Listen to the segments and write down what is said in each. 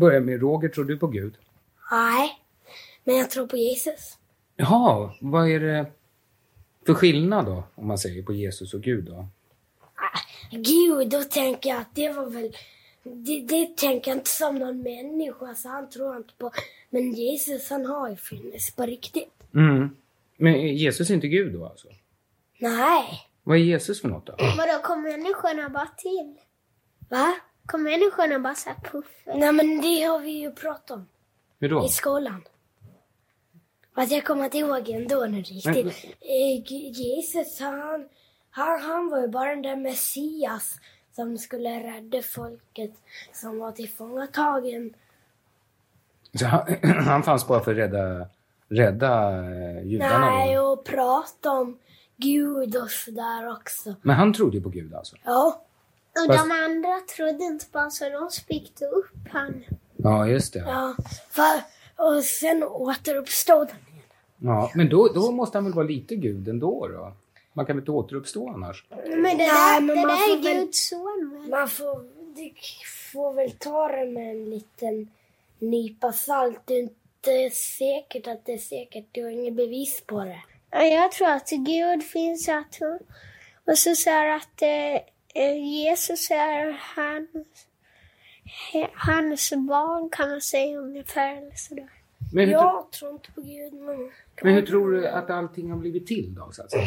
börja med Roger, tror du på Gud? Nej, men jag tror på Jesus. Jaha, vad är det för skillnad då? Om man säger på Jesus och Gud då? Gud, då tänker jag att det var väl... Det, det tänker jag inte som någon människa, så han tror inte på. Men Jesus, han har ju funnits på riktigt. Mm. Men är Jesus inte Gud då alltså? Nej. Vad är Jesus för något då? Vadå, kom människorna bara till? Va? Kom människorna bara såhär puff? Nej, men det har vi ju pratat om Hur då? i skolan. Fast jag kommer inte ihåg ändå nu riktigt. Eh, G- Jesus, han, han, han var ju bara den där Messias som skulle rädda folket som var tillfångatagen. Så han, han fanns bara för att rädda, rädda eh, judarna Nej, och prata om Gud och sådär också. Men han trodde ju på Gud alltså? Ja. Och Fast- de andra trodde inte på honom så de spikte upp han. Ja, just det. Ja, för, och sen återuppstod han igen. Ja, men då, då måste han väl vara lite Gud ändå då? Man kan väl inte återuppstå annars? Men det Nej, där, men det man där är väl- Guds son? Man får, du får väl ta det med en liten nypa salt. Det är inte säkert att det är säkert. Du har inget bevis på det. Ja, jag tror att Gud finns att och så säger att eh, eh, Jesus är hans, hans barn kan man säga ungefär. Eller sådär. Men hur, Jag tror inte på Gud, men... men hur tror du att allting har blivit till då? Så att säga?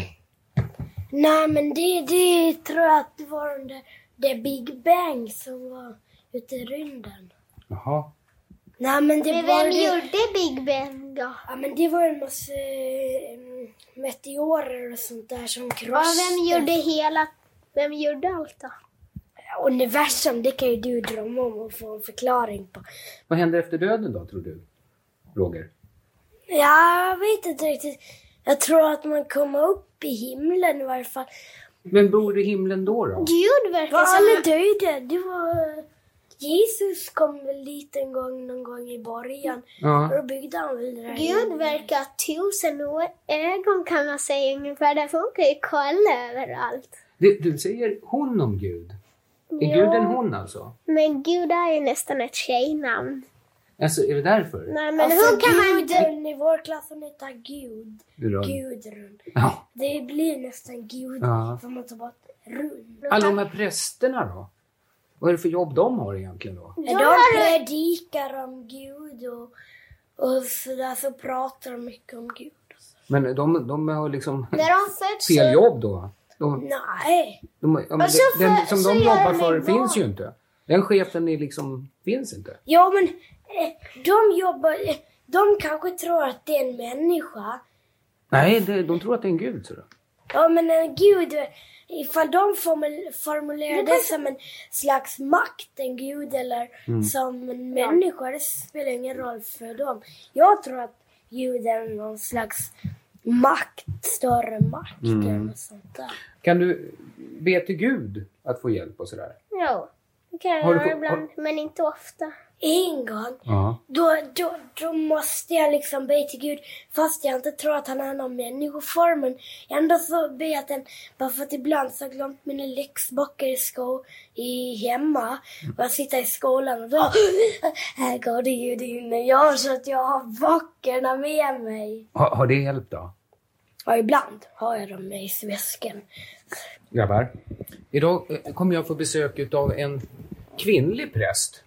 Nej, men det, det tror jag att det var den där, det Big Bang som var ute i rymden. Jaha. Nej, men det Men var vem det... gjorde Big Ben då? Ja, men det var en massa eh, meteorer och sånt där som Ja, krossade. vem gjorde hela, vem gjorde allt då? Universum, det kan ju du drömma om och få en förklaring på. Vad händer efter döden då, tror du? Roger? Ja, jag vet inte riktigt. Jag tror att man kommer upp i himlen i varje fall. Vem bor i himlen då? då? Gud verkar Var som alla döda? Det var... Jesus kom väl dit en gång, någon gång i början. Ja. Och då byggde han väl det där. Gud verkar tusen å- ögon kan man säga ungefär. Därför hon kan ju kolla överallt. Du, du säger hon om Gud. Är Ja. Gud en hon alltså? Men Gud är ju nästan ett tjejnamn. Alltså, är det därför? Nej men Alltså, hon kan man. Gudrun i vår klass hon heter Gud. Gud. Gudrun. Ja. Det blir nästan Gud Ja. för man tar bort rund. Alla de här prästerna då? Vad är det för jobb de har egentligen då? De har- predikar om Gud och, och sådär så pratar de mycket om Gud. Men de, de har liksom de fel jobb då? De, Nej. de, ja, men Och så det- den som de jobbar för finns barn. ju inte. Den chefen är liksom, finns inte. Ja men eh, de jobbar, eh, de kanske tror att det är en människa. Nej, det, de tror att det är en gud. Så. Ja men en gud, ifall de formul- formulerar det som en slags makt, en gud eller som en människa, det spelar ingen roll för dem. Jag tror att gud är någon slags makt, större makt eller något sånt där. Kan du be till Gud att få hjälp och sådär? Jo, det kan jag Har göra ibland, men inte ofta. En gång, Ja. då, då, då måste jag liksom be till Gud fast jag inte tror att han är någon människoform. Men ändå så ber jag till bara för att ibland så har jag glömt mina läxböcker i, sko- i hemma. Och jag sitter i skolan och då, här går det Gud in gör så att jag har böckerna med mig. Har, har det hjälpt då? Och ibland har jag dem i väskan. Grabbar, idag eh, kommer jag få besök av en kvinnlig präst.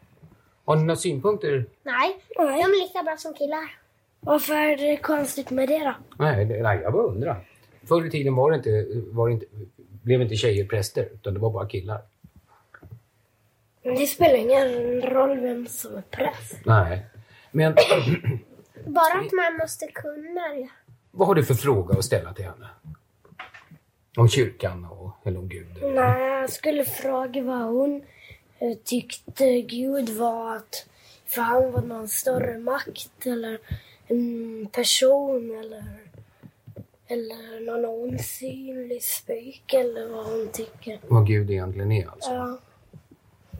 Har ni några synpunkter? Nej, Nej. de är lika bra som killar. Varför är det konstigt med det då? Nej, det, nej jag bara undrar. Förr i tiden var det inte, var det inte, blev inte tjejer präster, utan det var bara killar. Men det spelar ingen roll vem som är präst. Nej. Men Bara att man måste kunna det. vad har du för fråga att ställa till henne? Om kyrkan och, eller om Gud? eller- Nej, jag skulle fråga vad hon tyckte Gud var. Att, för han var någon större makt eller en person eller, eller någon osynlig spöke eller vad hon tycker. Vad Gud egentligen är alltså? Ja.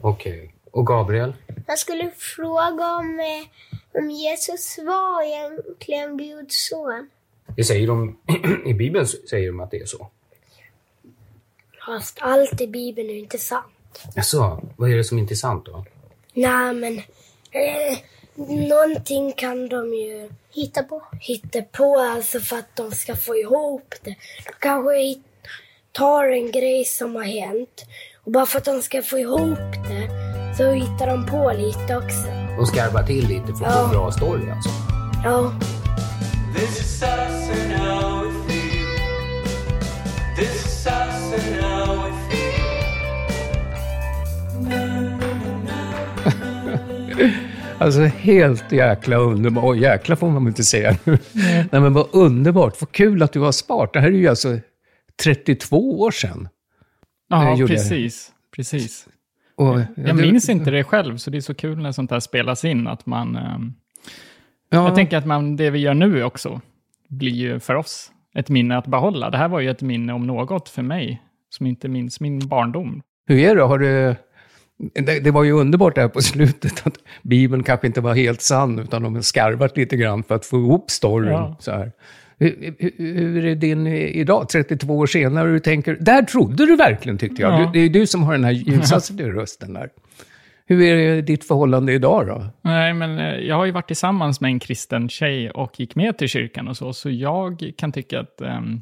Okej. Och Gabriel? Jag skulle fråga om, eh, om Jesus var egentligen Guds son. Det säger de, i Bibeln säger de att det är så. Fast allt i Bibeln är inte sant. Jaså, vad är det som är sant då? Nej, men Eh, någonting kan de ju Hitta på. hitta på alltså för att de ska få ihop det. De kanske tar en grej som har hänt och bara för att de ska få ihop det så hittar de på lite också. Och skarvar till lite för att få Ja. en bra story alltså. Ja. This is us and. This is us and Alltså helt jäkla underbart. Oj, jäkla får man inte säga nu. Nej, men vad underbart. Vad kul att du var smart. Det här är ju alltså 32 år sedan. Ja, jag. precis. Precis. Och, Jag minns inte det själv, så det är så kul när sånt här spelas in. Att man, ehm, Ja, Jag tänker att man, det vi gör nu också blir ju för oss ett minne att behålla. Det här var ju ett minne om något för mig, som inte minns min barndom. Hur är det? Har du... Det, det var ju underbart där på slutet att Bibeln kanske inte var helt sann, utan de har skarvat lite grann för att få ihop storyn. Ja. Så här. Hur, hur, hur är din idag, 32 år senare, du tänker, där trodde du verkligen tyckte jag. Ja. Du, det är du som har den här ljusaste rösten där. Hur är ditt förhållande idag då? Nej, men eh, jag har ju varit tillsammans med en kristen tjej och gick med till kyrkan och så, så jag kan tycka att ehm,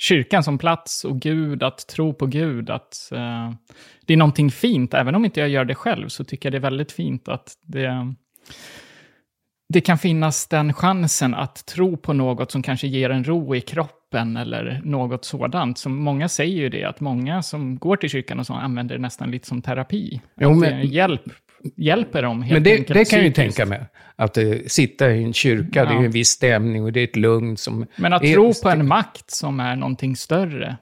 kyrkan som plats och Gud, att tro på Gud, att eh, det är någonting fint. Även om inte jag gör det själv så tycker jag det är väldigt fint att det, det kan finnas den chansen att tro på något som kanske ger en ro i kroppen eller något sådant. Som många säger ju det, att många som går till kyrkan och så använder det nästan lite som terapi. Jo, men- hjälp, hjälper dem helt Men det, enkelt det kan jag ju tänka mig. Att eh, sitta i en kyrka, det är Ja. en viss stämning och det är ett lugn som... Men att är- tro på en makt som är någonting större.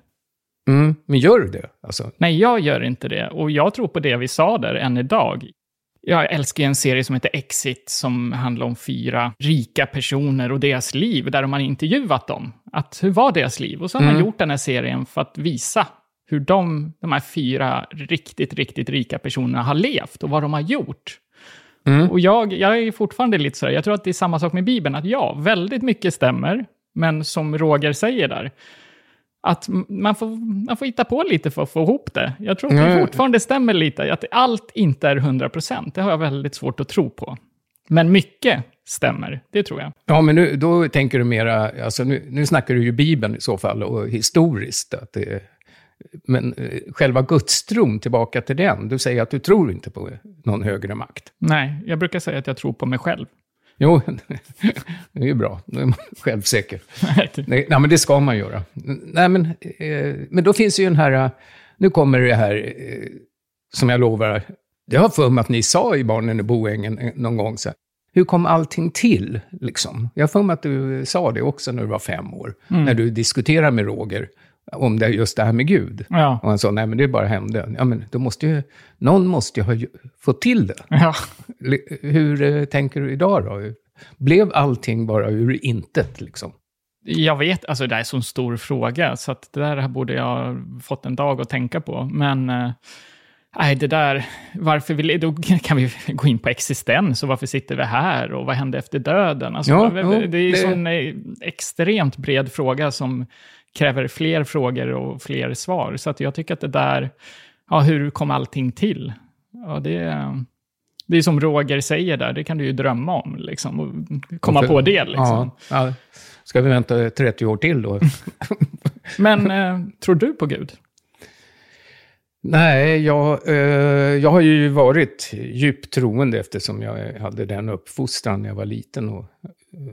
Mm, men gör du det? Alltså, Nej, jag gör inte det. Och jag tror på det vi sa där än idag. Jag älskar ju en serie som heter Exit som handlar om fyra rika personer och deras liv, där de har intervjuat dem. Att hur var deras liv? Och så har man gjort den här serien för att visa hur de, de här fyra riktigt, riktigt rika personerna har levt och vad de har gjort. Och jag, jag är fortfarande lite så här, jag tror att det är samma sak med Bibeln, att ja, väldigt mycket stämmer, men som Roger säger där, att man får, man får hitta på lite för att få ihop det. Jag tror att det Ja. fortfarande stämmer lite, att allt inte är 100%. Det har jag väldigt svårt att tro på. Men mycket stämmer, det tror jag. Ja, men nu, då tänker du mera, alltså nu, nu snackar du ju Bibeln i så fall och historiskt. Att det, men eh, själva gudstron, tillbaka till den. Du säger att du tror inte på någon högre makt. Nej, jag brukar säga att jag tror på mig själv. Jo, det är ju bra. Då är man självsäker. Nej, nej, men det ska man göra. Nej, men, eh, men då finns ju den här... eh, Nu kommer det här eh, som jag lovar. Jag har för mig att ni sa i Barnen i Boängen eh, någon gång så här. Hur kom allting till? Liksom? Jag har för mig att du sa det också när du var fem år. När du diskuterade med Roger om det, just det här med Gud. Ja. Och han sa, nej men det bara hände. Ja, men då måste ju, någon måste ju ha fått till det. Ja. Hur eh, tänker du idag då? Blev allting bara ur intet liksom? Jag vet, alltså det är en sån stor fråga, så att det där borde jag fått en dag att tänka på. Men eh, nej, det där, varför vi, då kan vi gå in på existens och varför sitter vi här och vad hände efter döden? Alltså, Ja, det, det är en det- sån eh, extremt bred fråga som kräver fler frågor och fler svar. Så att jag tycker att det där, ja, hur kom allting till? Ja, det, det är som Roger säger där, det kan du ju drömma om, liksom, och komma på det. Liksom. Ja, ja. Ska vi vänta 30 år till då? Men eh, tror du på Gud? Nej, jag, eh, jag har ju varit djupt troende eftersom jag hade den uppfostran när jag var liten. Och,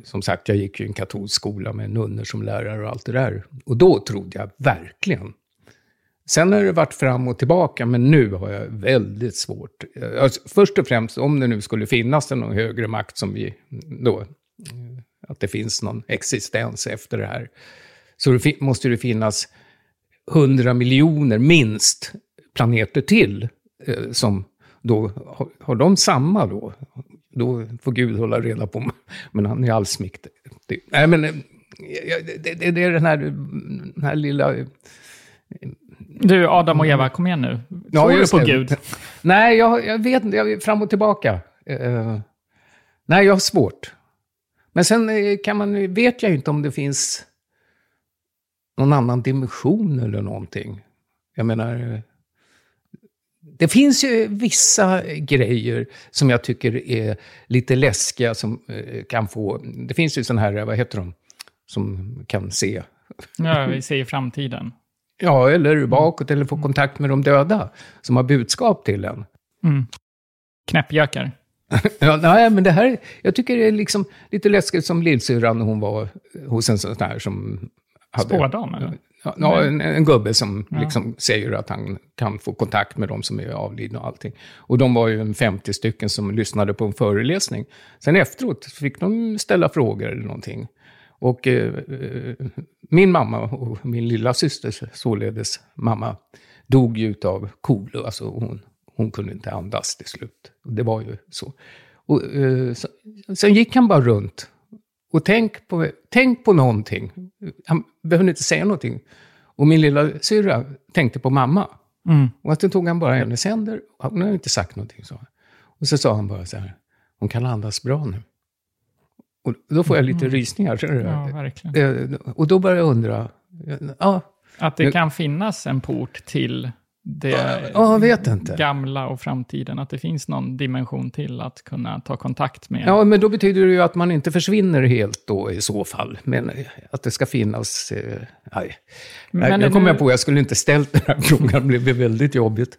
som sagt, jag gick ju i en katolsk skola med nunnor som lärare och allt det där. Och då trodde jag verkligen. Sen har det varit fram och tillbaka, men nu har jag väldigt svårt. Alltså, först och främst, om det nu skulle finnas någon högre makt som vi då, att det finns någon existens efter det här, så det måste det finnas hundra miljoner minst planeter till. Eh, som då, har, har de samma då? Då får Gud hålla reda på, men han är allsmäktig. Det- Nej, men eh, ja, det, det, det är den här, den här lilla... Du, Adam och Eva, kom igen nu. Ja, Tror du just på det. Gud? Nej, jag, jag vet inte, jag är fram och tillbaka. Eh, nej, jag har svårt. Men sen eh, kan man, vet jag inte om det finns någon annan dimension eller någonting. Jag menar, eh, det finns ju vissa grejer som jag tycker är lite läskiga som eh, kan få... Det finns ju sådana här, vad heter de, som kan se. Ja, vi ser i framtiden. Ja, eller bakåt, eller få kontakt med de döda som har budskap till en. Mm. Knäppjökar. Ja, nej, men det här, jag tycker det är liksom lite läskigt som lillsyrran hon var hos en sån här som... hade- Spådam, eller? Ja, ja, en, en gubbe som liksom säger att han kan få kontakt med de som är avlidna och allting. Och de var ju en 50 stycken som lyssnade på en föreläsning. Sen efteråt fick de ställa frågor eller någonting. Och eh, eh, min mamma och min lilla syster, således mamma, dog ju av KOL. Alltså hon, hon kunde inte andas till slut. Det var ju så. Och, eh, så. Sen gick han bara runt. Och tänk på, tänk på någonting. Han behövde inte säga någonting. Och min lilla syrra tänkte på mamma. Mm. Och sen tog han bara hennes händer. Hon har inte sagt någonting, sa han. Och så sa han bara så här, hon kan andas bra nu. Och då får jag lite rysningar. Mm. Ja, verkligen. Eh, Och då börjar jag undra, ja, Att det Nu- kan finnas en port till det ja, jag vet inte. gamla och framtiden. Att det finns någon dimension till att kunna ta kontakt med. Ja, men då betyder det ju att man inte försvinner helt då i så fall. Men eh, att det ska finnas... Eh, nej. Men nu kom du- jag på, jag skulle inte ställt den här frågan, det blev väldigt jobbigt.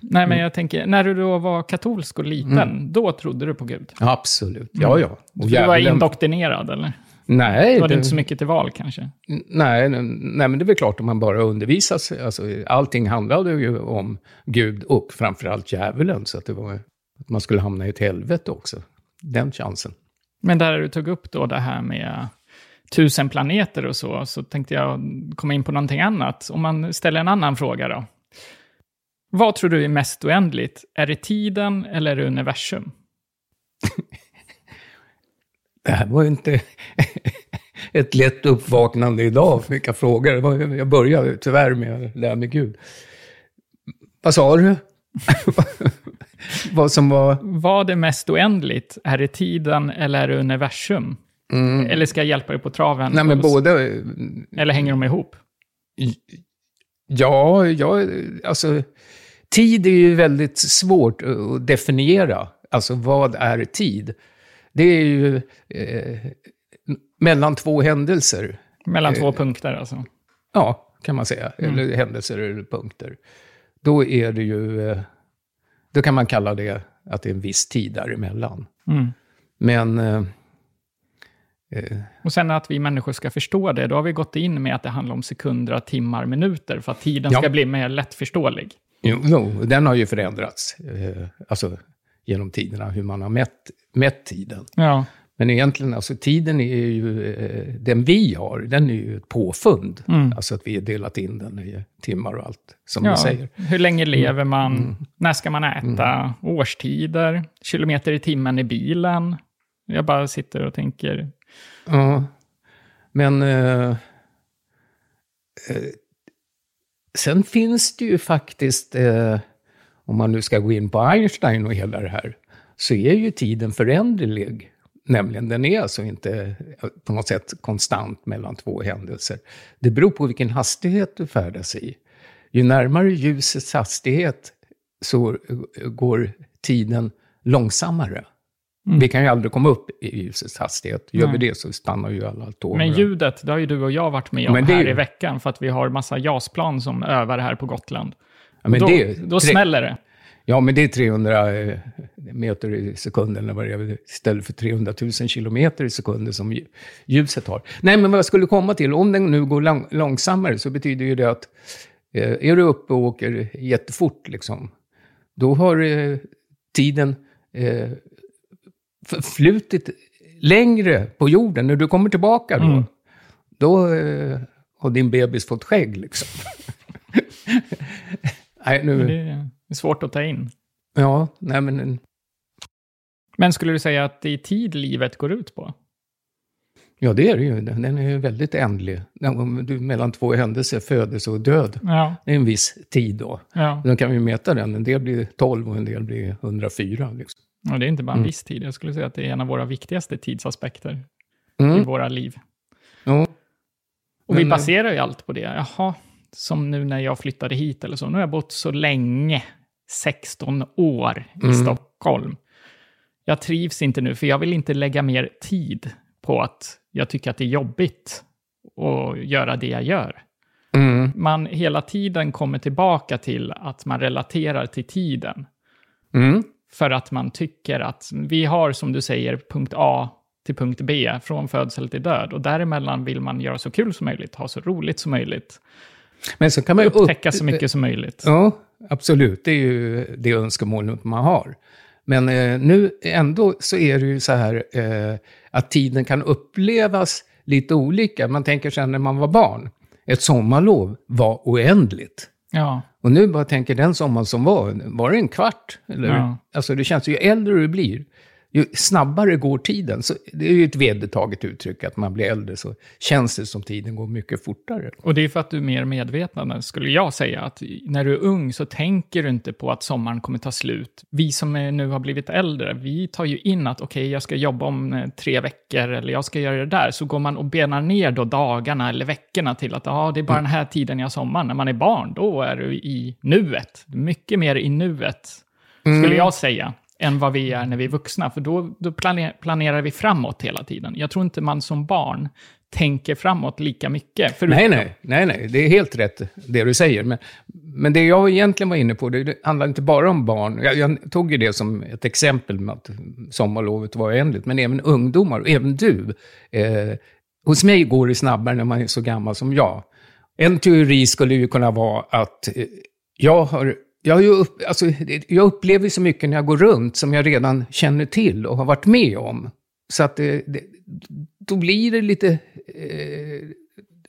Nej, Mm. men jag tänker, när du då var katolsk och liten, då trodde du på Gud? absolut, ja ja. Och Du var indoktrinerad, eller? Nej, Var det det- inte så mycket till val, kanske? Nej, nej, nej, men det är väl klart om man bara undervisas. Alltså, allting handlade ju om Gud och framförallt djävulen. Så att det var att man skulle hamna i ett helvete också. Den chansen. Men där du tog upp då det här med tusen planeter och så, så tänkte jag komma in på någonting annat. Om man ställer en annan fråga då. Vad tror du är mest oändligt? Är det tiden eller är det universum? Det här var ju inte ett lätt uppvaknande idag. Vilka frågor. Det var- Jag började tyvärr med det där med Gud. Vad sa du? Vad som var... Vad är mest oändligt? Är det tiden eller är det universum? Eller ska jag hjälpa dig på traven? Mm. Nej, men båda... Eller hänger de ihop? Ja, ja, alltså tid är ju väldigt svårt att definiera. Alltså vad är tid? Det är ju eh, mellan två händelser. Mellan Eh. två punkter alltså. Ja, kan man säga. Eller händelser eller punkter. Då är det ju... Eh, då kan man kalla det att det är en viss tid däremellan. Mm. Men... Eh, eh, Och sen att vi människor ska förstå det, då har vi gått in med att det handlar om sekunder, timmar, minuter, för att tiden Ja. ska bli mer lättförståelig. Jo, jo, den har ju förändrats. Eh, alltså genom tiderna, hur man har mätt, mätt tiden. Ja. Men egentligen, alltså tiden är ju, eh, den vi har, den är ju ett påfund. Mm. Alltså att vi har delat in den i timmar och allt, som ja. du säger. Hur länge lever man? Mm. När ska man äta? Årstider? Kilometer i timmen i bilen? Jag bara sitter och tänker, Ja, men... Eh, eh, sen finns det ju faktiskt, eh, om man nu ska gå in på Einstein och hela det här, så är ju tiden föränderlig. Nämligen, den är alltså inte eh, på något sätt konstant mellan två händelser. Det beror på vilken hastighet du färdas i. Ju närmare ljusets hastighet så eh, går tiden långsammare. Vi kan ju aldrig komma upp i ljusets hastighet. Gör vi Nej. det så stannar ju alla tåg. men ljudet, det har ju du och jag varit med om här ju- i veckan, för att vi har massa JAS-plan som övar här på Gotland. Ja, men då, det, då tre- smäller det. Ja, men det är 300 eh, meter i sekunden eller istället för 300 000 kilometer i sekunden som lju- ljuset har. Nej, men vad jag skulle komma till, om den nu går lång, långsammare så betyder ju det att eh, är du uppe och åker jättefort, liksom, då har eh, tiden eh, förflutit längre på jorden. När du kommer tillbaka då, Mm. då eh, har din bebis fått skägg liksom. Nej, nu... Men Det är svårt att ta in. Ja, nej men... Men skulle du säga att det är tid livet går ut på? Ja, det är det ju. Den är ju väldigt ändlig. Du- Mellan två händelser, födelse och död. Ja. Det är en viss tid då. ja. Då kan vi mäta den. En del blir 12 och en del blir 104. Liksom. Och det är inte bara en Mm. viss tid. Jag skulle säga att det är en av våra viktigaste tidsaspekter i Mm. våra liv. Ja. Och vi baserar ju allt på det. Jaha, som nu när jag flyttade hit eller så. Nu har jag bott så länge, 16 år i Mm. Stockholm. Jag trivs inte nu, för jag vill inte lägga mer tid på att jag tycker att det är jobbigt att göra det jag gör. Mm. Man hela tiden kommer tillbaka till att man relaterar till tiden. Mm. För att man tycker att vi har, som du säger, punkt A till punkt B, från födsel till död. Och däremellan vill man göra så kul som möjligt, ha så roligt som möjligt, Men så kan man upptäcka upp- så mycket som möjligt. Ja, absolut. Det är ju det önskemålet man har. Men eh, nu ändå så är det ju så här eh, att tiden kan upplevas lite olika. Man tänker sig när man var barn. Ett sommarlov var oändligt. Ja, Och nu bara tänker den sommaren som var, var det en kvart? Eller? Ja. Alltså det känns ju äldre du blir, ju snabbare går tiden. Så det är ju ett vedertaget uttryck att man blir äldre så känns det som tiden går mycket fortare. och det är för att du är mer medveten, skulle jag säga. Att när du är ung så tänker du inte på att sommaren kommer ta slut. Vi som är, nu har blivit äldre, vi tar ju in att okej, jag ska jobba om eh, tre veckor eller jag ska göra det där. Så går man och benar ner då dagarna eller veckorna till att ja, det är bara den här tiden jag har sommar. När man är barn, då är du i nuet. Mycket mer i nuet, skulle jag säga, än vad vi är när vi är vuxna. För då, då planerar vi framåt hela tiden. Jag tror inte man som barn tänker framåt lika mycket. Förutom- Nej, nej, nej, nej, det är helt rätt det du säger. Men, men det jag egentligen var inne på, det, det handlar inte bara om barn. Jag, jag tog ju det som ett exempel med att sommarlovet var oändligt, men även ungdomar, och även du. Eh, hos mig går det snabbare när man är så gammal som jag. En teori skulle ju kunna vara att eh, jag har jag, ju upp, alltså, jag upplever så mycket när jag går runt som jag redan känner till och har varit med om. Så att det, det, då blir det lite... Eh,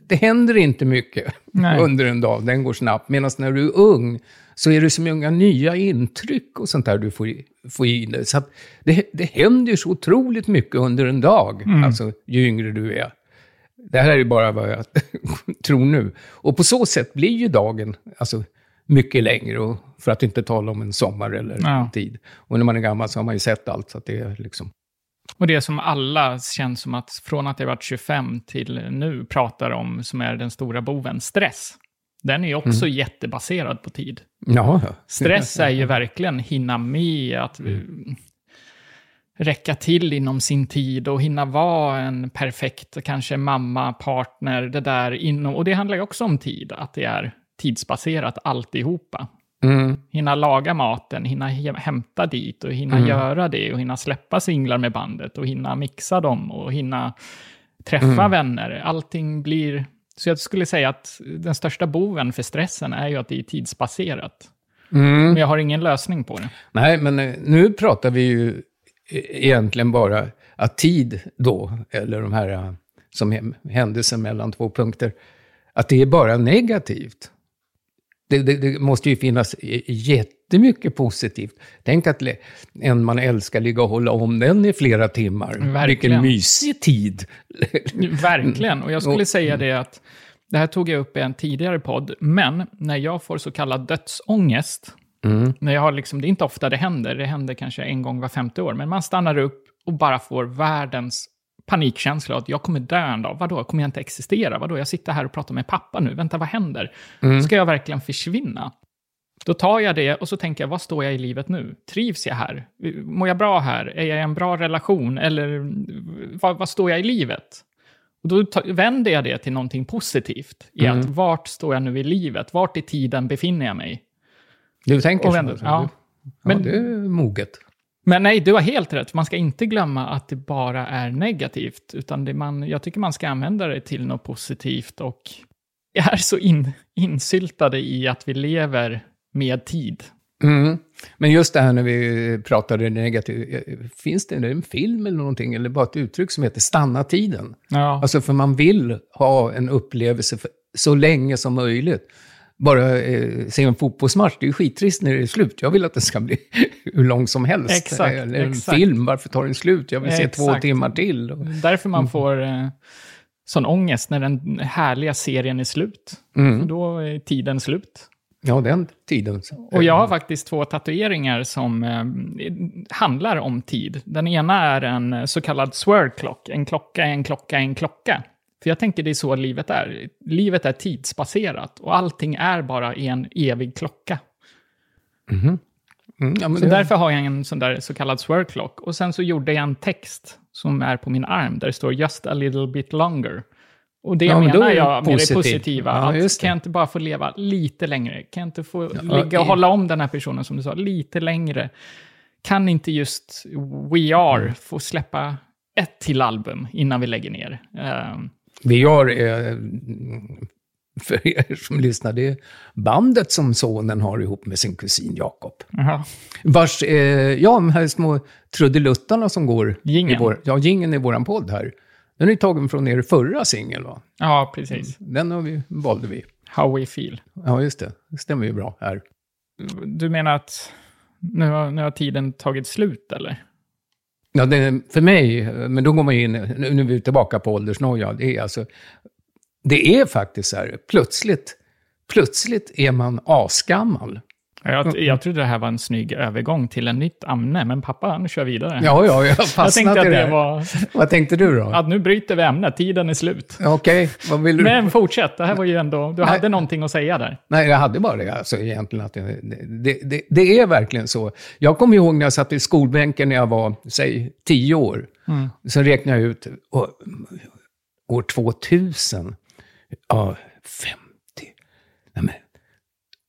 det händer inte mycket Nej. under en dag, den går snabbt. Medan när du är ung så är det så många nya intryck och sånt där du får, får i dig. Så att det, det händer så otroligt mycket under en dag, alltså ju yngre du är. Det här är ju bara vad jag tror nu. Och på så sätt blir ju dagen alltså, mycket längre, och för att inte tala om en sommar eller Ja. en tid. Och när man är gammal så har man ju sett allt, så att det är liksom... Och det som alla känns som att från att jag varit 25 till nu pratar om, som är den stora boven, stress. Den är ju också jättebaserad på tid. Ja, ja. Stress är ju verkligen hinna med, att eh, räcka till inom sin tid och hinna vara en perfekt, kanske mamma, partner, det där inom, och det handlar ju också om tid, att det är tidsbaserat alltihopa. Mm. Hinna laga maten, hinna hämta dit och hinna göra det och hinna släppa singlar med bandet och hinna mixa dem och hinna träffa vänner. Allting blir... Så jag skulle säga att den största boven för stressen är ju att det är tidsbaserat. Men jag har ingen lösning på det. Nej, men eh, nu pratar vi ju e- egentligen bara att tid då, eller de här eh, som är händelser mellan två punkter, att det är bara negativt. Det, det, det måste ju finnas jättemycket positivt. Tänk att en man älskar ligga och hålla om den i flera timmar. Verkligen. Vilken mysig tid. Verkligen, och jag skulle Och- säga det att det här tog jag upp i en tidigare podd, men när jag får så kallad dödsångest, när jag har liksom, det är inte ofta det händer, det händer kanske en gång var femte år, men man stannar upp och bara får världens panikkänsla att jag kommer dö en dag. Vadå, kommer jag inte existera? Vadå, jag sitter här och pratar med pappa nu. Vänta, vad händer? Ska jag verkligen försvinna? Då tar jag det och så tänker jag, vad står jag i livet nu? Trivs jag här? Mår jag bra här? Är jag i en bra relation? Eller vad, vad står jag i livet? Och då ta, vänder jag det till någonting positivt. I att vart står jag nu i livet? Vart i tiden befinner jag mig? Du tänker Och så? vänder, så ja. Ja, Men- det är moget. Men nej, du har helt rätt. Man ska inte glömma att det bara är negativt. Utan det man, jag tycker man ska använda det till något positivt. Och är så in, insyltade i att vi lever med tid. Mm. Men just det här när vi pratade negativt, finns det en film eller någonting, eller bara ett uttryck som heter stanna tiden? Ja. Alltså för man vill ha en upplevelse för, så länge som möjligt. Bara eh, se en fotbollsmatch, det är ju skittrist när det är slut. Jag vill att det ska bli hur lång som helst. Exakt, Eller en exakt. film, varför tar den slut? Jag vill se två Exakt. timmar till. Därför man får eh, sån ångest när den härliga serien är slut. Mm. För då är tiden slut. ja, den tiden. Och jag har faktiskt två tatueringar som eh, handlar om tid. Den ena är en så kallad swirl clock. En klocka, en klocka, en klocka. För jag tänker det är så livet är. Livet är tidsbaserat och allting är bara i en evig klocka. Mm, ja, men Så det- därför har jag en sån där så kallad swirl clock. Och sen så gjorde jag en text som är på min arm där det står just a little bit longer. Och det Ja, men menar det jag med det positivt. positiva. Ja, att det. kan jag inte bara få leva lite längre? Kan jag inte få Ja, ligga och i- hålla om den här personen som du sa lite längre? Kan inte just We Are Mm. få släppa ett till album innan vi lägger ner? Ehm, VR är, för er som lyssnar, det är bandet som sonen har ihop med sin kusin Jakob. jaha. Vars, eh, ja, de här små trudeluttarna som går Jingeln. i vår, ja, jingeln i våran podd här. Den är ju tagen från er förra singel, va? Ja, precis. Den har vi, valde vi. How We Feel. Ja, just det. Det stämmer ju bra här. Du menar att nu har, nu har tiden tagit slut, eller? Ja, det, för mig, men då går man ju in, nu nu är vi tillbaka på åldersnoja, det är alltså, det är faktiskt så här, plötsligt, plötsligt är man asgammal. Jag, jag trodde det här var en snygg övergång till en nytt ämne, men pappa han kör vidare. Ja, ja, jag har jag fastnat tänkte att i det. det var... Vad tänkte du då? Att nu bryter vi ämnet, tiden är slut. Okej, vad vill du? Men fortsätt, det här var ju ändå... Du Nej. hade någonting att säga där. Nej, jag hade bara det. Alltså, egentligen att det, det, det, det är verkligen så. Jag kommer ihåg när jag satt i skolbänken när jag var, säg, tio år. Sen räknade jag ut, år 2000, ja, 50.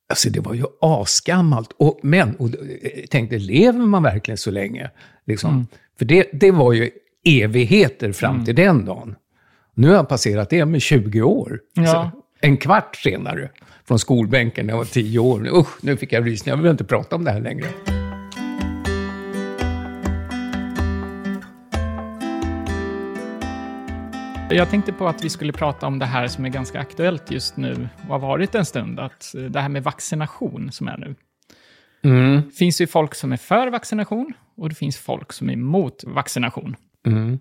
Alltså det var ju asgammalt. Och, men, och, jag tänkte, lever man verkligen så länge? Liksom. För det, det var ju evigheter fram till den dagen. Nu har jag passerat det med 20 år. Ja. Så, en kvart senare, från skolbänken när jag var tio år. Usch, nu fick jag rysningar. Jag vill inte prata om det här längre. Jag tänkte på att vi skulle prata om det här som är ganska aktuellt just nu och har varit en stund. Att eh, det här med vaccination som är nu. Mm. Det finns ju folk som är för vaccination och det finns folk som är emot vaccination. Mm.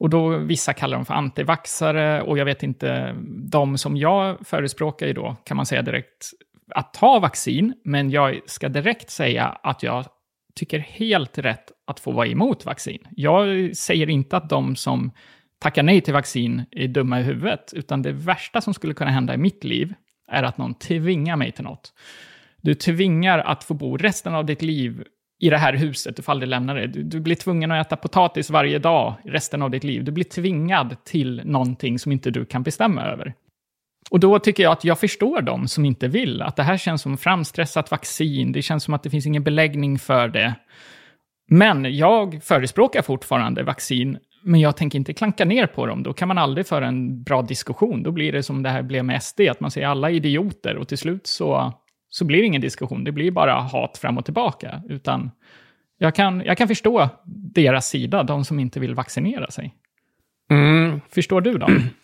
Och då vissa kallar dem för antivaxare och jag vet inte, de som jag förespråkar ju då kan man säga direkt att ta vaccin, men jag ska direkt säga att jag tycker helt rätt att få vara emot vaccin. Jag säger inte att de som tacka nej till vaccin är dumma i huvudet, utan det värsta som skulle kunna hända i mitt liv är att någon tvingar mig till något. Du tvingar att få bo resten av ditt liv i det här huset, du får aldrig lämna det. Du, du blir tvungen att äta potatis varje dag resten av ditt liv. Du blir tvingad till någonting som inte du kan bestämma över. Och då tycker jag att jag förstår dem som inte vill. Att det här känns som framstressat vaccin, det känns som att det finns ingen beläggning för det. Men jag förespråkar fortfarande vaccin, men jag tänker inte klanka ner på dem. Då kan man aldrig föra en bra diskussion. Då blir det som det här blev med SD, att man säger alla idioter och till slut så, så blir det ingen diskussion. Det blir bara hat fram och tillbaka. Utan jag kan, jag kan förstå deras sida, de som inte vill vaccinera sig. Mm. Förstår du dem?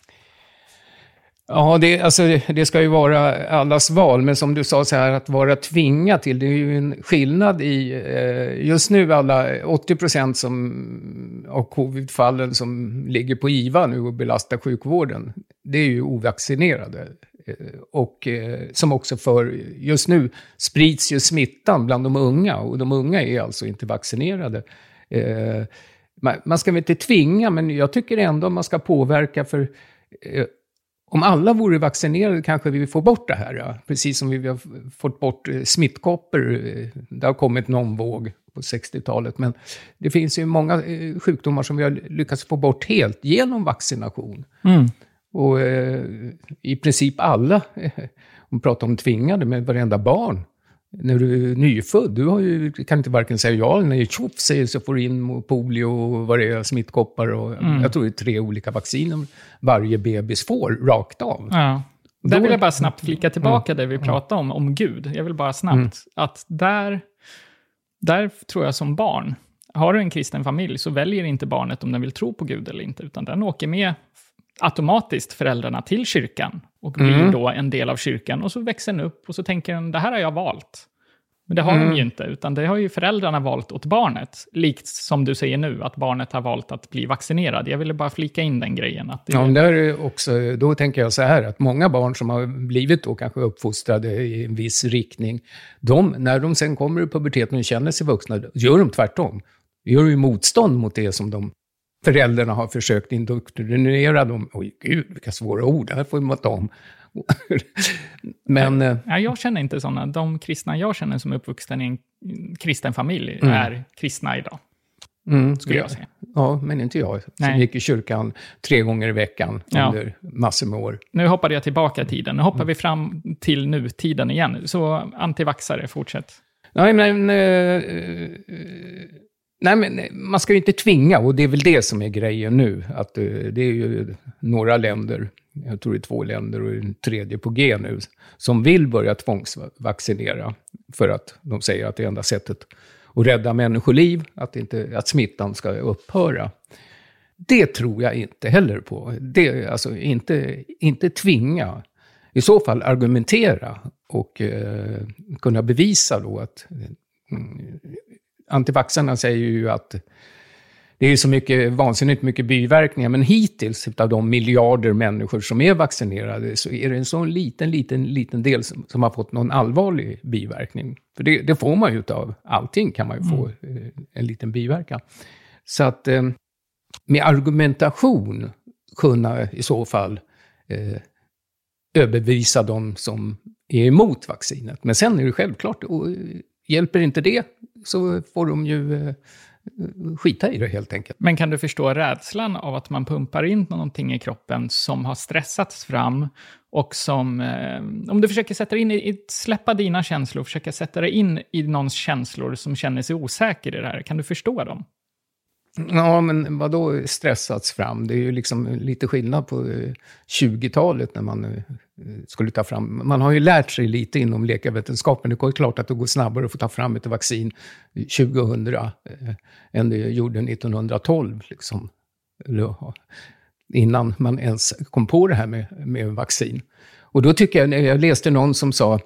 Ja, det, alltså, det- ska ju vara allas val, men som du sa så här, att vara tvingad till, det är ju en skillnad i, eh, just nu alla 80 procent som, av covidfallen som ligger på IVA nu och belastar sjukvården, det är ju ovaccinerade. Eh, och eh, som också för, just nu sprids ju smittan bland de unga, och de unga är alltså inte vaccinerade. Eh, man, man ska väl inte tvinga, men jag tycker ändå man ska påverka för eh, om alla vore vaccinerade kanske vi får bort det här. Ja. Precis som vi har fått bort eh, smittkoppor. eh, Det har kommit någon våg på 60-talet. Men det finns ju många eh, sjukdomar som vi har lyckats få bort helt genom vaccination. Och eh, i princip alla, om vi pratar om tvingade, med varenda barn. När du är nyfödd, du har ju, kan inte varken säga ja eller nej. Tjoff säger så får du in polio och vad det är, smittkoppor. Och, Jag tror det är tre olika vacciner varje bebis får, rakt av. Ja. Där Då- vill jag bara snabbt flika tillbaka det vi pratade om, om Gud. Jag vill bara snabbt, att där, där tror jag som barn, har du en kristen familj så väljer inte barnet om den vill tro på Gud eller inte, utan den åker med automatiskt föräldrarna till kyrkan och blir då en del av kyrkan och så växer den upp och så tänker den, det här har jag valt. Men det har de ju inte, utan det har ju föräldrarna valt åt barnet. Likt som du säger nu, att barnet har valt att bli vaccinerad. Jag ville bara flika in den grejen. Att det, Ja, där är också, då tänker jag så här, att många barn som har blivit då kanske uppfostrade i en viss riktning, de, när de sen kommer i puberteten och känner sig vuxna, gör de tvärtom. Gör ju motstånd mot det som de föräldrarna har försökt indoktrinera dem. Oj, gud, vilka svåra ord, det här får man ta om. Men... eh, Ja, jag känner inte sådana. De kristna jag känner som är uppvuxna i en kristen familj Mm. är kristna idag, Mm, skulle ja. jag säga. Ja, men inte jag som Nej. gick i kyrkan tre gånger i veckan Ja. under massor med år. Nu hoppade jag tillbaka i tiden. Nu Mm. hoppar vi fram till nutiden igen. Så antivaxare, fortsätt. Nej, men, eh, eh, nej, men man ska ju inte tvinga, och det är väl det som är grejen nu. Att eh, det är ju några länder, jag tror det är två länder och en tredje på G nu, som vill börja tvångsvaccinera. För att de säger att det är enda sättet att rädda människoliv, att, inte, att smittan ska upphöra. Det tror jag inte heller på. Det, alltså, inte, inte tvinga. I så fall argumentera och eh, kunna bevisa då att... Mm, Mm, antivaxarna säger ju att det är så mycket, vansinnigt mycket biverkningar, men hittills av de miljarder människor som är vaccinerade så är det en så liten, liten, liten del som, som har fått någon allvarlig biverkning. För det, det får man ju av allting, kan man ju få eh, en liten biverkan. Så att eh, med argumentation kunna i så fall eh, överbevisa de som är emot vaccinet. Men sen är det självklart, och eh, hjälper inte det så får de ju eh, skita i det helt enkelt. Men kan du förstå rädslan av att man pumpar in någonting i kroppen som har stressats fram och som, eh, om du försöker sätta in i, släppa dina känslor och försöka sätta dig in i någons känslor som känner sig osäker i det här, kan du förstå dem? Ja, men vad då stressats fram? Det är ju liksom lite skillnad på eh, 20-talet när man eh, Eh, skulle ta fram... Man har ju lärt sig lite inom läkarvetenskapen. Det är klart att det går snabbare att få ta fram ett vaccin 2000 eh, än det gjorde 1912. Liksom. Eller, innan man ens kom på det här med, med vaccin. Och då tycker jag, jag läste någon som sa,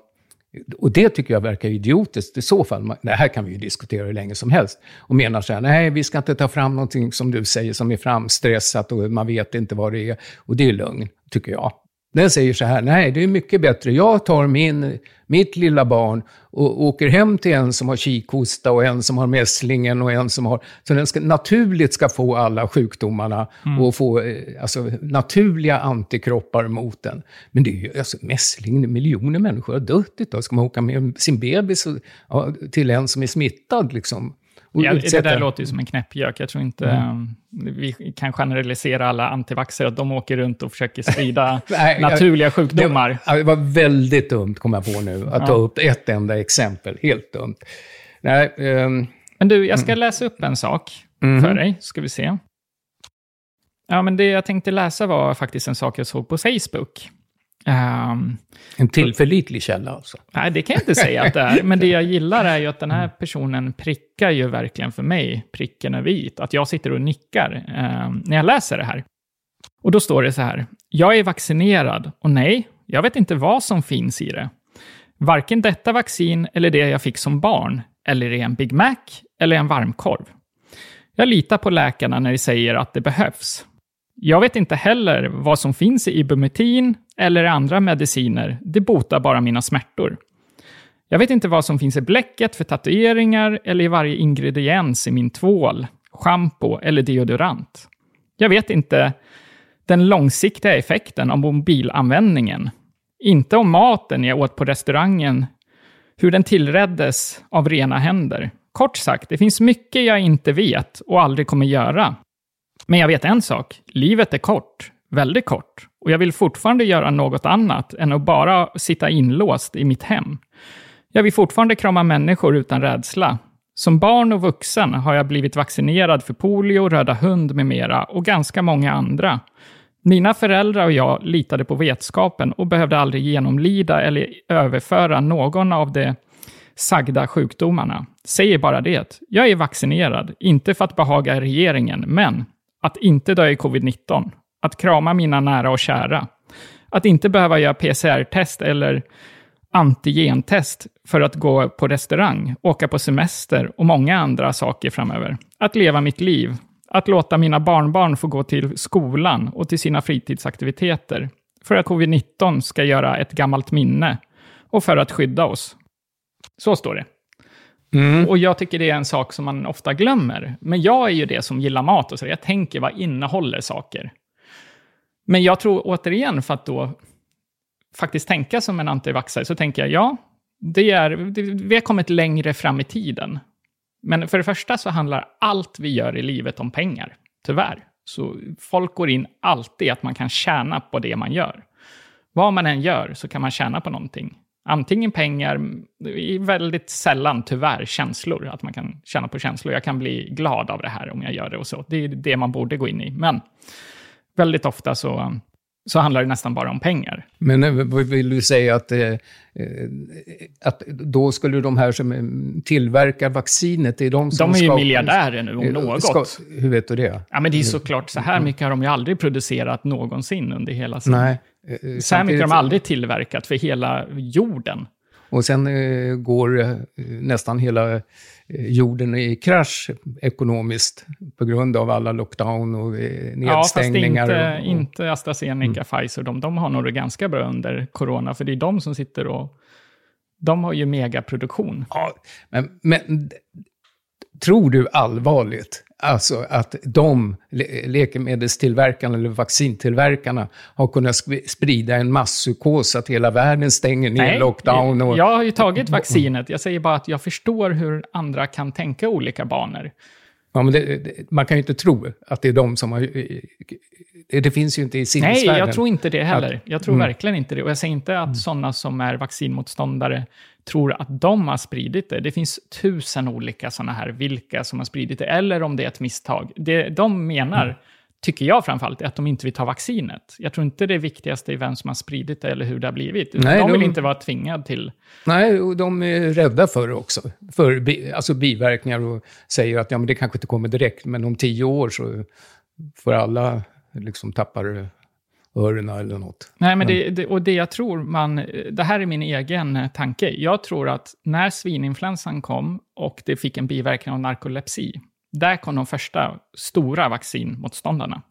och det tycker jag verkar idiotiskt. I så fall, det här kan vi ju diskutera hur länge som helst. Och menar så här, nej, vi ska inte ta fram någonting som du säger som är framstressat och man vet inte vad det är. Och det är lögn, tycker jag. Den säger så här, nej, det är mycket bättre. Jag tar min, mitt lilla barn och åker hem till en som har kikhosta och en som har mässlingen och en som har... Så den ska, naturligt ska få alla sjukdomarna och få eh, alltså, naturliga antikroppar mot den. Men det är ju alltså, mässling, miljoner människor har dött idag. Ska man åka med sin bebis och, ja, till en som är smittad liksom? Ja, det där låter ju som en knäppgök. Jag tror inte Mm. eh, vi kan generalisera alla antivaxxare att de åker runt och försöker sprida Nej, jag- naturliga Det sjukdomar. ja, det var väldigt dumt, kom jag på nu, att ta Ja. upp ett enda exempel. Helt dumt. Nej, ehm, Men du, jag Mm. ska läsa upp en sak Mhm. för dig, ska vi se. Ja, men det jag tänkte läsa var faktiskt en sak jag såg på Facebook. Ehm, en tillförlitlig källa alltså. nej, det kan jag inte säga att det är, men det jag gillar är ju att den här personen prickar ju verkligen för mig pricken över i. Att jag sitter och nickar ehm, när jag läser det här. Och då står det så här. Jag är vaccinerad och nej, jag vet inte vad som finns i det. Varken detta vaccin eller det jag fick som barn, eller är det en Big Mac eller en varmkorv. Jag litar på läkarna när de säger att det behövs. Jag vet inte heller vad som finns i ibumetin eller andra mediciner. Det botar bara mina smärtor. Jag vet inte vad som finns i bläcket för tatueringar eller i varje ingrediens i min tvål, schampo eller deodorant. Jag vet inte den långsiktiga effekten av mobilanvändningen. Inte om maten jag åt på restaurangen, hur den tillreddes av rena händer. Kort sagt, det finns mycket jag inte vet och aldrig kommer göra. Men jag vet en sak, livet är kort, väldigt kort. Och jag vill fortfarande göra något annat än att bara sitta inlåst i mitt hem. Jag vill fortfarande krama människor utan rädsla. Som barn och vuxen har jag blivit vaccinerad för polio, röda hund med mera och ganska många andra. Mina föräldrar och jag litade på vetskapen och behövde aldrig genomlida eller överföra någon av de sagda sjukdomarna. Säger bara det. Jag är vaccinerad, inte för att behaga regeringen, men att inte dö i covid-19. Att krama mina nära och kära. Att inte behöva göra PCR-test eller antigentest för att gå på restaurang, åka på semester och många andra saker framöver. Att leva mitt liv. Att låta mina barnbarn få gå till skolan och till sina fritidsaktiviteter. För att covid-19 ska göra ett gammalt minne. Och för att skydda oss. Så står det. Och jag tycker det är en sak som man ofta glömmer. Men jag är ju det som gillar mat och så. Jag tänker vad innehåller saker. Men jag tror återigen, för att då faktiskt tänka som en antivaxxare, så tänker jag ja, det är, det, vi har kommit längre fram i tiden. Men för det första så handlar allt vi gör i livet om pengar, tyvärr. Så folk går in alltid att man kan tjäna på det man gör. Vad man än gör så kan man tjäna på någonting. Antingen pengar, väldigt sällan tyvärr känslor, att man kan tjäna på känslor. Jag kan bli glad av det här om jag gör det och så. Det är det man borde gå in i. Men väldigt ofta så, så handlar det nästan bara om pengar. Men eh, vill du säga att, eh, eh, att då skulle de här som eh, tillverkar vaccinet, det är de som De är ju ska- miljardärer nu om något. Ska, hur vet du det? Ja, men det är såklart, så här mycket har de ju aldrig producerat någonsin under hela sin... Nej. Så här mycket har de aldrig tillverkat för hela jorden. Och sen eh, går eh, nästan hela jorden i krasch ekonomiskt på grund av alla lockdown och eh, Ja, fast nedstängningar. inte, Mm. inte AstraZeneca, Pfizer, de, de har nog det ganska bra under corona, för det är de som sitter och... De har ju megaproduktion. Ja, men, men tror du allvarligt alltså att de läkemedelstillverkarna eller vaccintillverkarna har kunnat sp- sprida en masspsykos att hela världen stänger ner lockdown? Och, jag har ju tagit vaccinet. Jag säger bara att jag förstår hur andra kan tänka olika banor. ja, men det, det, man kan ju inte tro att det är de som har... Det, finns ju inte i Nej, sinnesvärlden. jag tror inte det heller. Jag tror Mm. verkligen inte det. Och jag säger inte att sådana som är vaccinmotståndare tror att de har spridit det. Det finns tusen olika sådana här, vilka som har spridit det, eller om det är ett misstag. Det de menar, Mm. tycker jag framförallt, är att de inte vill ta vaccinet. Jag tror inte det viktigaste är vem som har spridit det eller hur det har blivit. Nej, de vill de- inte vara tvingad till... Nej, och de är rädda för det också. För bi, alltså biverkningar och säger att ja, men det kanske inte kommer direkt, men om tio år så får alla liksom tappar öronen eller något. Nej, men det, det, och det jag tror man... Det här är min egen eh, tanke. Jag tror att när svininfluensan kom och det fick en biverkning av narkolepsi, där kom de första stora vaccinmotståndarna.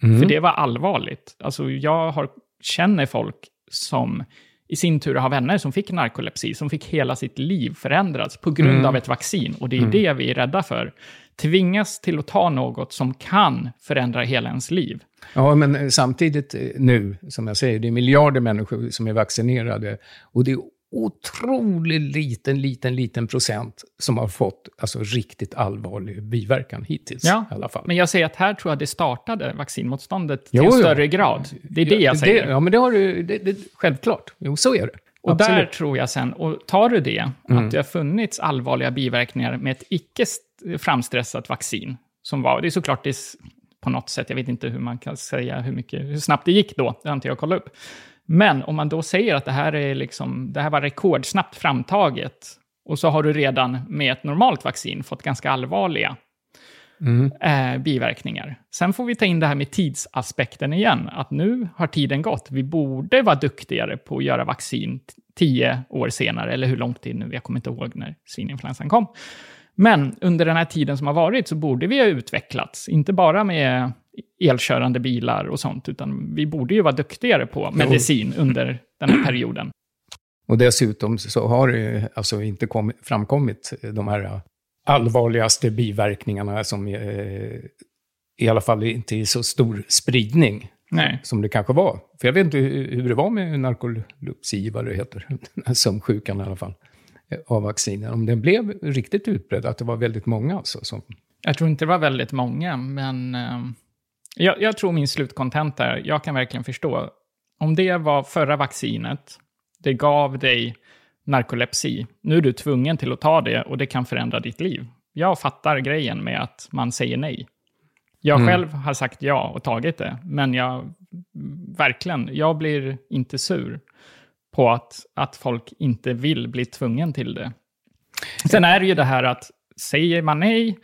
För det var allvarligt. Alltså, jag har, känner folk som i sin tur har vänner som fick narkolepsi, som fick hela sitt liv förändrats på grund av ett vaccin. Och det är det vi är rädda för. Tvingas till att ta något som kan förändra hela ens liv. Ja, men eh, samtidigt eh, nu, som jag säger, det är miljarder människor som är vaccinerade. Och det är otroligt liten, liten, liten procent som har fått alltså, riktigt allvarlig biverkan hittills. Ja, i alla fall. men jag säger att här tror jag det startade vaccinmotståndet till Jo, en jo. större grad. Det är det jag säger. Det, ja, men det har du, det, det, självklart. Jo, så är det. Och där Absolut. Mm. tror jag sen, och tar du det, att det har funnits allvarliga biverkningar med ett icke st- framstressat vaccin, som var, det är såklart det är på något sätt, jag vet inte hur man kan säga hur, mycket, hur snabbt det gick då, det har inte jag kollat upp. Men om man då säger att det här, är liksom, det här var rekordsnabbt framtaget, och så har du redan med ett normalt vaccin fått ganska allvarliga eh, biverkningar. Sen får vi ta in det här med tidsaspekten igen, att nu har tiden gått. Vi borde vara duktigare på att göra vaccin tio år senare, eller hur lång tid nu, jag kommer inte ihåg när svininfluensan kom. Men under den här tiden som har varit så borde vi ha utvecklats, inte bara med elkörande bilar och sånt, utan vi borde ju vara duktigare på medicin under den här perioden. Och dessutom så har det alltså inte kom, framkommit de här allvarligaste biverkningarna som eh, i alla fall inte i så stor spridning Nej. som det kanske var. För jag vet inte hur, det var med narkolepsi, vad det heter, sömnsjukan i alla fall, eh, av vaccinen. Om den blev riktigt utbredd, att det var väldigt många alltså. Som, Jag tror inte det var väldigt många, men eh, jag, jag tror min slutkontent är, jag kan verkligen förstå. Om det var förra vaccinet, det gav dig narkolepsi, nu är du tvungen till att ta det och det kan förändra ditt liv. Jag fattar grejen med att man säger nej. Jag själv har sagt ja och tagit det, men jag verkligen, jag blir inte sur på att, att folk inte vill bli tvungen till det. Sen är det ju det här att säger man nej,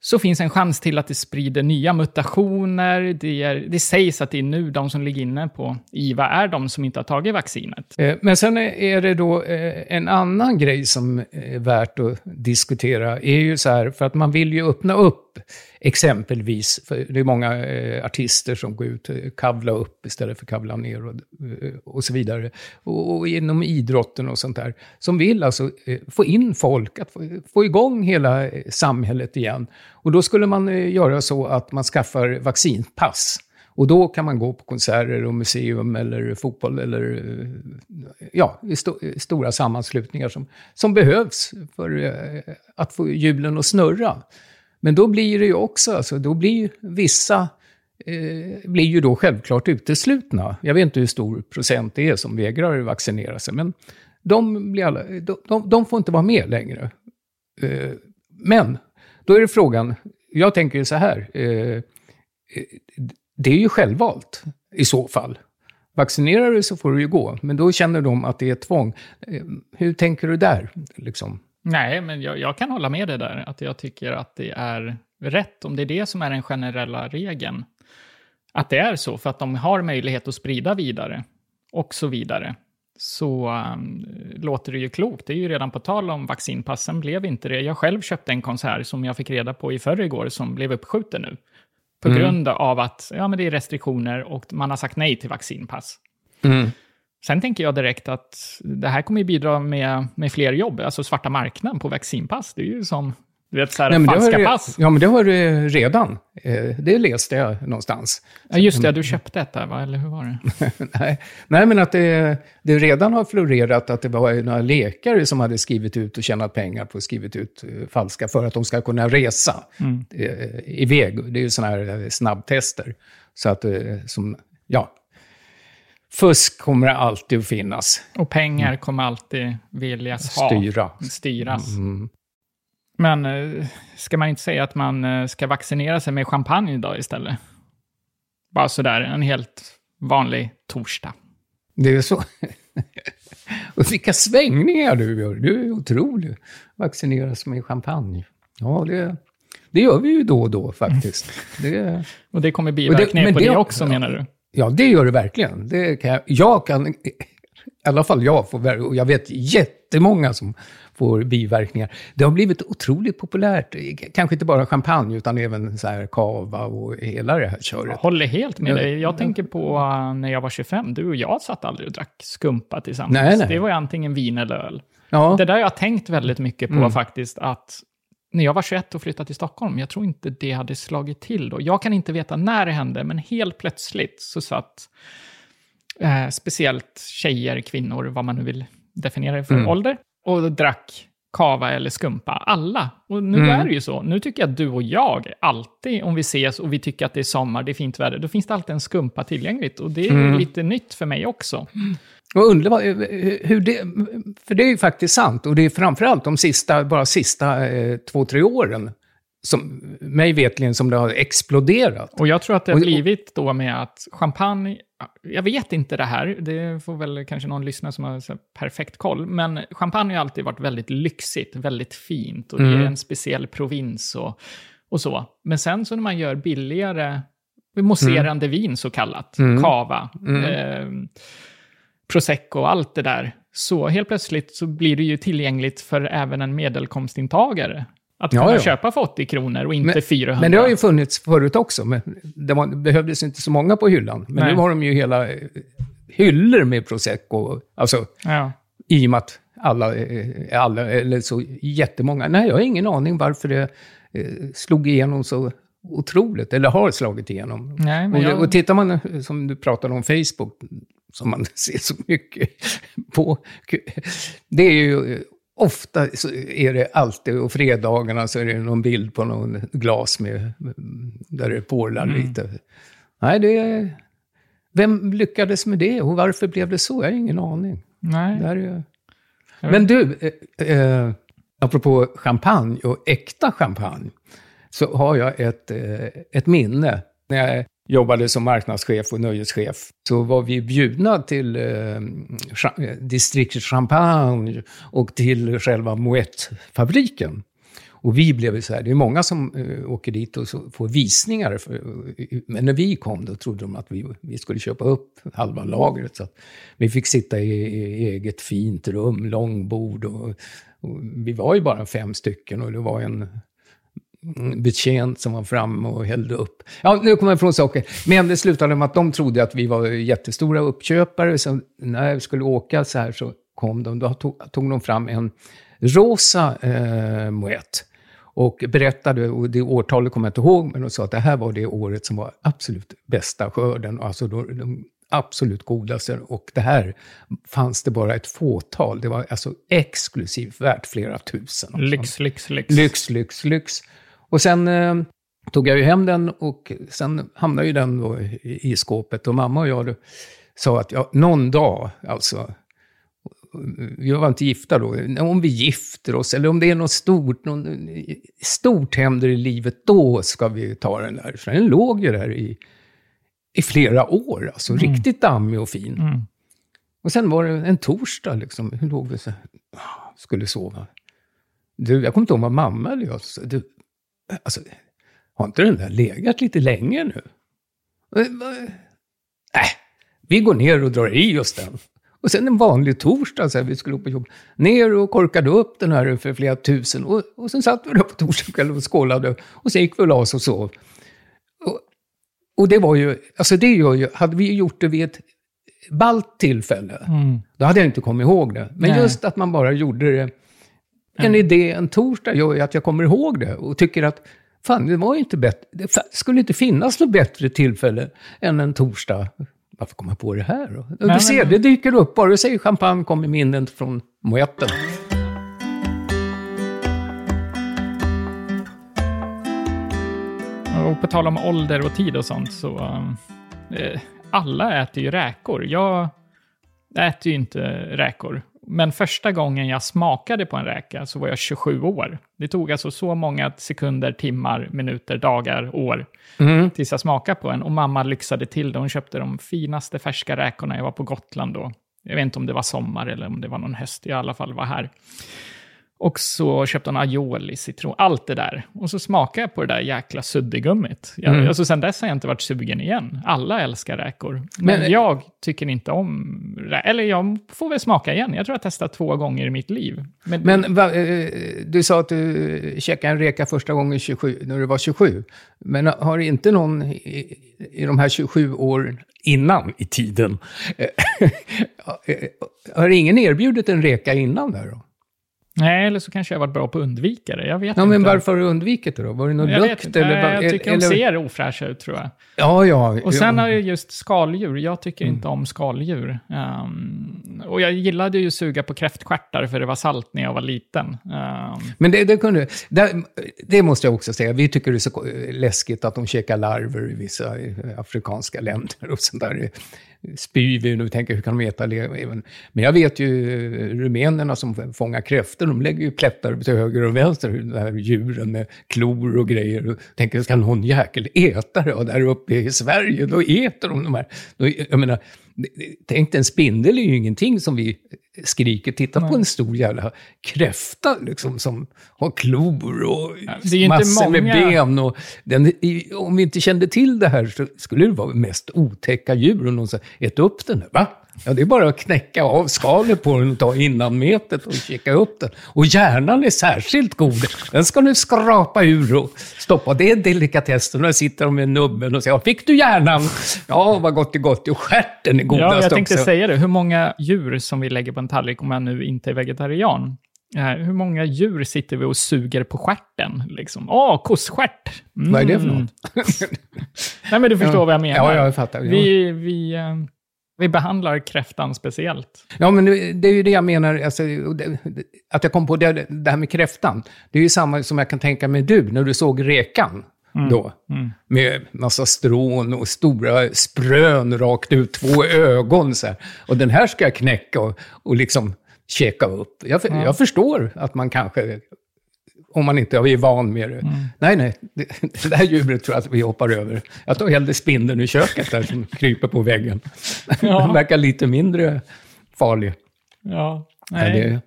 så finns en chans till att det sprider nya mutationer. Det, är, det sägs att det är nu de som ligger inne på IVA är de som inte har tagit vaccinet. Eh, men sen är det då eh, en annan grej som är värt att diskutera. är ju så här, för att man vill ju öppna upp exempelvis, för det är många eh, artister som går ut, och kavla upp istället för kavla ner och, eh, och så vidare. Och, och inom idrotten och sånt där, som vill alltså eh, få in folk, att få, få igång hela eh, samhället igen. Och då skulle man eh, göra så att man skaffar vaccinpass. Och då kan man gå på konserter och museum eller fotboll eller ja, sto stora sammanslutningar som, som behövs för att få hjulen att snurra. Men då blir det ju också, alltså, då blir vissa eh, blir ju då självklart uteslutna. Jag vet inte hur stor procent det är som vägrar vaccinera sig, men de, blir alla, de, de, de får inte vara med längre. Eh, men då är det frågan, jag tänker ju så här, eh, eh, det är ju självvalt i så fall. Vaccinerar du så får du ju gå, men då känner de att det är tvång. Eh, Hur tänker du där? Liksom? Nej, men jag, jag kan hålla med dig där. Att jag tycker att det är rätt, om det är det som är den generella regeln. Att det är så, för att de har möjlighet att sprida vidare och så vidare. Så um, låter det ju klokt. Det är ju redan på tal om vaccinpassen blev inte det. Jag själv köpte en konsert som jag fick reda på i förrgår som blev uppskjuten nu. På Mm. grund av att ja, men det är restriktioner och man har sagt nej till vaccinpass. Sen tänker jag direkt att det här kommer ju bidra med, med fler jobb, alltså svarta marknaden på vaccinpass. Det är ju som du vet, så här, Nej, men falska har, pass. Ja, men det har du redan. Eh, Det läste jag någonstans. Ja, just det, du köpte detta, va? eller hur var det? Nej, Nej men att det, det redan har florerat att det var några läkare som hade skrivit ut och tjänat pengar på att skrivit ut eh, falska för att de ska kunna resa eh, iväg. Det är ju sådana här snabbtester. Så att, som, ja, fusk kommer alltid att finnas. Och pengar kommer alltid viljas ha. Styra. Styras. Mm. Men eh, ska man inte säga att man eh, ska vaccinera sig med champagne idag istället? Bara sådär, en helt vanlig torsdag. Det är så. och vilka svängningar du gör. Du är otrolig. Vaccineras med champagne. Ja, det, det gör vi ju då och då faktiskt. Det, Och det kommer biverkningar på det- det också, menar du? Ja, det gör det verkligen. Det kan jag, jag kan, i alla fall jag, får, och jag vet jättemånga som får biverkningar. Det har blivit otroligt populärt. Kanske inte bara champagne, utan även så här kava och hela det här Jag köret. håller helt med dig. Jag tänker på uh, när jag var 25. Du och jag satt aldrig och drack skumpa tillsammans. Nej, nej. Det var antingen vin eller öl. Ja, Det där har jag tänkt väldigt mycket på Mm. faktiskt. Att när jag var 21 och flyttade till Stockholm, jag tror inte det hade slagit till då. Jag kan inte veta när det hände, men helt plötsligt så satt eh, speciellt tjejer, kvinnor, vad man nu vill definiera det för Mm. ålder, och drack kava eller skumpa. Alla. Och nu Mm. är det ju så. Nu tycker jag att du och jag, alltid om vi ses och vi tycker att det är sommar, det är fint väder, då finns det alltid en skumpa tillgängligt. Och det är Mm. lite nytt för mig också. Och undrar vad- hur det... För det är ju faktiskt sant. Och det är framförallt de sista, bara sista eh, två, tre åren, som, mig vetligen, som det har exploderat. Och jag tror att det har blivit då med att champagne, jag vet inte det här, det får väl kanske någon lyssna som har perfekt koll, men champagne har alltid varit väldigt lyxigt, väldigt fint och det Mm. är en speciell provins och, och så. Men sen så när man gör billigare, mousserande vin så kallat, Mm. cava, Mm. eh, prosecco och allt det där, så helt plötsligt så blir det ju tillgängligt för även en medelkomstintagare. Att Ja, kunna ja. köpa för 80 kronor och inte Men- 400. Men det har ju funnits förut också. Men det, var, behövdes inte så många på hyllan. Men Nej. nu har de ju hela eh, hyllor med prosecco. Alltså, Ja. i och med att alla, eh, alla, eller så jättemånga. Nej, jag har ingen aning varför det eh, slog igenom så otroligt, eller har slagit igenom. Nej, Och, jag... och tittar man, eh, som du pratade om, Facebook, som man ser så mycket på, det är ju ofta så är det alltid, och fredagarna så är det någon bild på någon glas med, där det porlar Mm. lite. Nej, det är, vem lyckades med det och varför blev det så? Jag har ingen aning. Nej. Är... Men du, eh, eh, apropå champagne och äkta champagne, så har jag ett, eh, ett minne. När jag jobbade som marknadschef och nöjeschef så var vi bjudna till eh, distriktet Champagne och till själva Moët-fabriken. Och vi blev ju så här, det är många som eh, åker dit och så får visningar. För, eh, men när vi kom då trodde de att vi, vi skulle köpa upp halva lagret. Så att vi fick sitta i, i eget fint rum, långbord och, och vi var ju bara fem stycken och det var en betjänt som var framme och hällde upp. Ja, nu kommer jag ifrån saker. Men det slutade med att de trodde att vi var jättestora uppköpare. Så när vi skulle åka så här så kom de, då tog, tog de fram en rosa eh, moett. Och berättade, och det årtalet kommer jag inte ihåg, men de sa att det här var det året som var absolut bästa skörden. Alltså då, de absolut godaste. Och det här fanns det bara ett fåtal. Det var alltså exklusivt värt flera tusen. Lyx, lyx, lyx. Lyx, lyx, lyx. Och sen eh, tog jag ju hem den och sen hamnade ju den då i, i skåpet. Och mamma och jag då, sa att ja, någon dag, alltså, vi var inte gifta då, om vi gifter oss eller om det är något stort, någon, stort händer i livet, då ska vi ta den där. Så den låg ju där i, i flera år, alltså riktigt dammig och fin. Mm. Och sen var det en torsdag, liksom, hur låg vi så här, ah, skulle sova. Du, jag kommer inte ihåg vad mamma eller jag sa. Du, alltså, har inte den där legat lite länge nu? Eh, Nej, vi går ner och drar i oss den. Och sen en vanlig torsdag, så här, vi skulle upp på jobb, ner och korkade upp den här för flera tusen. Och, och sen satt vi där på torsdagskvällen och skålade. Och sen gick vi och la oss och sov. Och, och det var ju, alltså det gör ju, hade vi gjort det vid ett ballt tillfälle, då hade jag inte kommit ihåg det. Men Nej. just att man bara gjorde det, en idé en torsdag gör ju att jag kommer ihåg det och tycker att fan, det var ju inte bättre, det skulle inte finnas något bättre tillfälle än en torsdag. Varför kom jag på det här då? Och Du men- ser, det dyker upp, bara du säger champagne kommer minnen från moetten. Och på tal om ålder och tid och sånt så... eh, alla äter ju räkor. Jag äter ju inte räkor. Men första gången jag smakade på en räka så var jag 27 år. Det tog alltså så många sekunder, timmar, minuter, dagar, år tills jag smakade på en. Och mamma lyxade till det. Hon köpte de finaste färska räkorna. Jag var på Gotland då. Jag vet inte om det var sommar eller om det var någon höst. Jag i alla fall var här. Och så köpte hon aioli, citron, allt det där. Och så smakade jag på det där jäkla suddigummit. Jag, Mm. alltså, sen dess har jag inte varit sugen igen. Alla älskar räkor. Men, Men- jag tycker inte om Eller jag får väl smaka igen. Jag tror jag testat två gånger i mitt liv. Men, Men va, eh, du sa att du käkade en reka första gången 27, när du var 27. Men har inte någon i, i de här 27 åren innan i tiden, eh, har ingen erbjudit en reka innan där då? Nej, eller så kanske jag varit bra på att undvika det. Jag vet Ja, inte. men varför har du undvikit det då? Var det någon Jag lukt? Eller, Nej, jag tycker eller, de ser ofräscha ut, tror jag. Ja, ja. Och sen ja. har jag just skaldjur. Jag tycker Mm. inte om skaldjur. Ehm, och jag gillade ju att suga på kräftstjärtar för det var salt när jag var liten. Ehm, Men det, det, kunde, det, det måste jag också säga. Vi tycker det är så läskigt att de käkar larver i vissa eh, afrikanska länder och sånt där. Spyr vi nu och tänker hur kan de äta det? Men jag vet ju eh, rumänerna som fångar kräftor, de lägger ju plättar till höger och vänster, de här djuren med klor och grejer. Och tänker, ska någon jäkel äta det? Och där uppe i Sverige, då äter de de här. Då, jag menar, tänk en spindel är ju ingenting som vi skriker. Titta på en stor jävla kräfta liksom, som har klor och massor med ben. Och den, om vi inte kände till det här så skulle det vara mest otäcka djur. Och någon säger, ät upp den. Va? Ja, det är bara att knäcka av skalet på den och ta innanmetet och käka upp den. Och hjärnan är särskilt god. Den ska du skrapa ur och stoppa. Det är delikatessen. Där sitter de med nubben och säger, fick du hjärnan? Ja, vad gott är gott. Och stjärten är godast ja, jag tänkte också. säga det. Hur många djur som vi lägger på en tallrik om man nu inte är vegetarian? Eh, hur många djur sitter vi och suger på stjärten? Liksom? Åh, kossstjärt! Mm. Vad är det för något? Nej, men du förstår vad jag menar. Ja, jag fattar. Ja. Vi, vi, eh, vi behandlar kräftan speciellt. Ja, men det är ju det jag menar, alltså, att jag kom på det, det här med kräftan. Det är ju samma som jag kan tänka mig du, när du såg rekan. Då, med massa strån och stora sprön rakt ut, två ögon så här. Och den här ska jag knäcka och, och liksom käka upp. Jag, för- jag förstår att man kanske, om man inte är van med det. Nej, nej, det, det där djuret tror jag att vi hoppar över. Jag tar hellre spindeln i köket där som kryper på väggen. Den verkar lite mindre farlig. Ja, Nej. Det,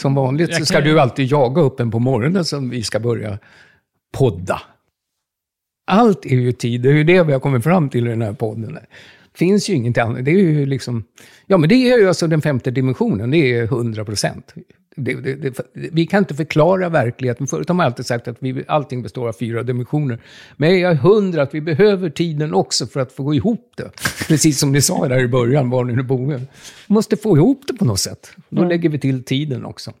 som vanligt så ska kan- du alltid jaga upp en på morgonen som vi ska börja podda. Allt är ju tid, det är ju det vi har kommit fram till i den här podden. Det finns ju inget annat. Det är ju liksom... Ja, men det är ju alltså den femte dimensionen, det är 100 procent. Det, det, det, vi kan inte förklara verkligheten. Förut har man alltid sagt att vi, allting består av fyra dimensioner. Men jag är hundra att vi behöver tiden också för att få gå ihop det. Precis som ni sa där i början, var ni nu bor. Vi måste få ihop det på något sätt. Då lägger vi till tiden också.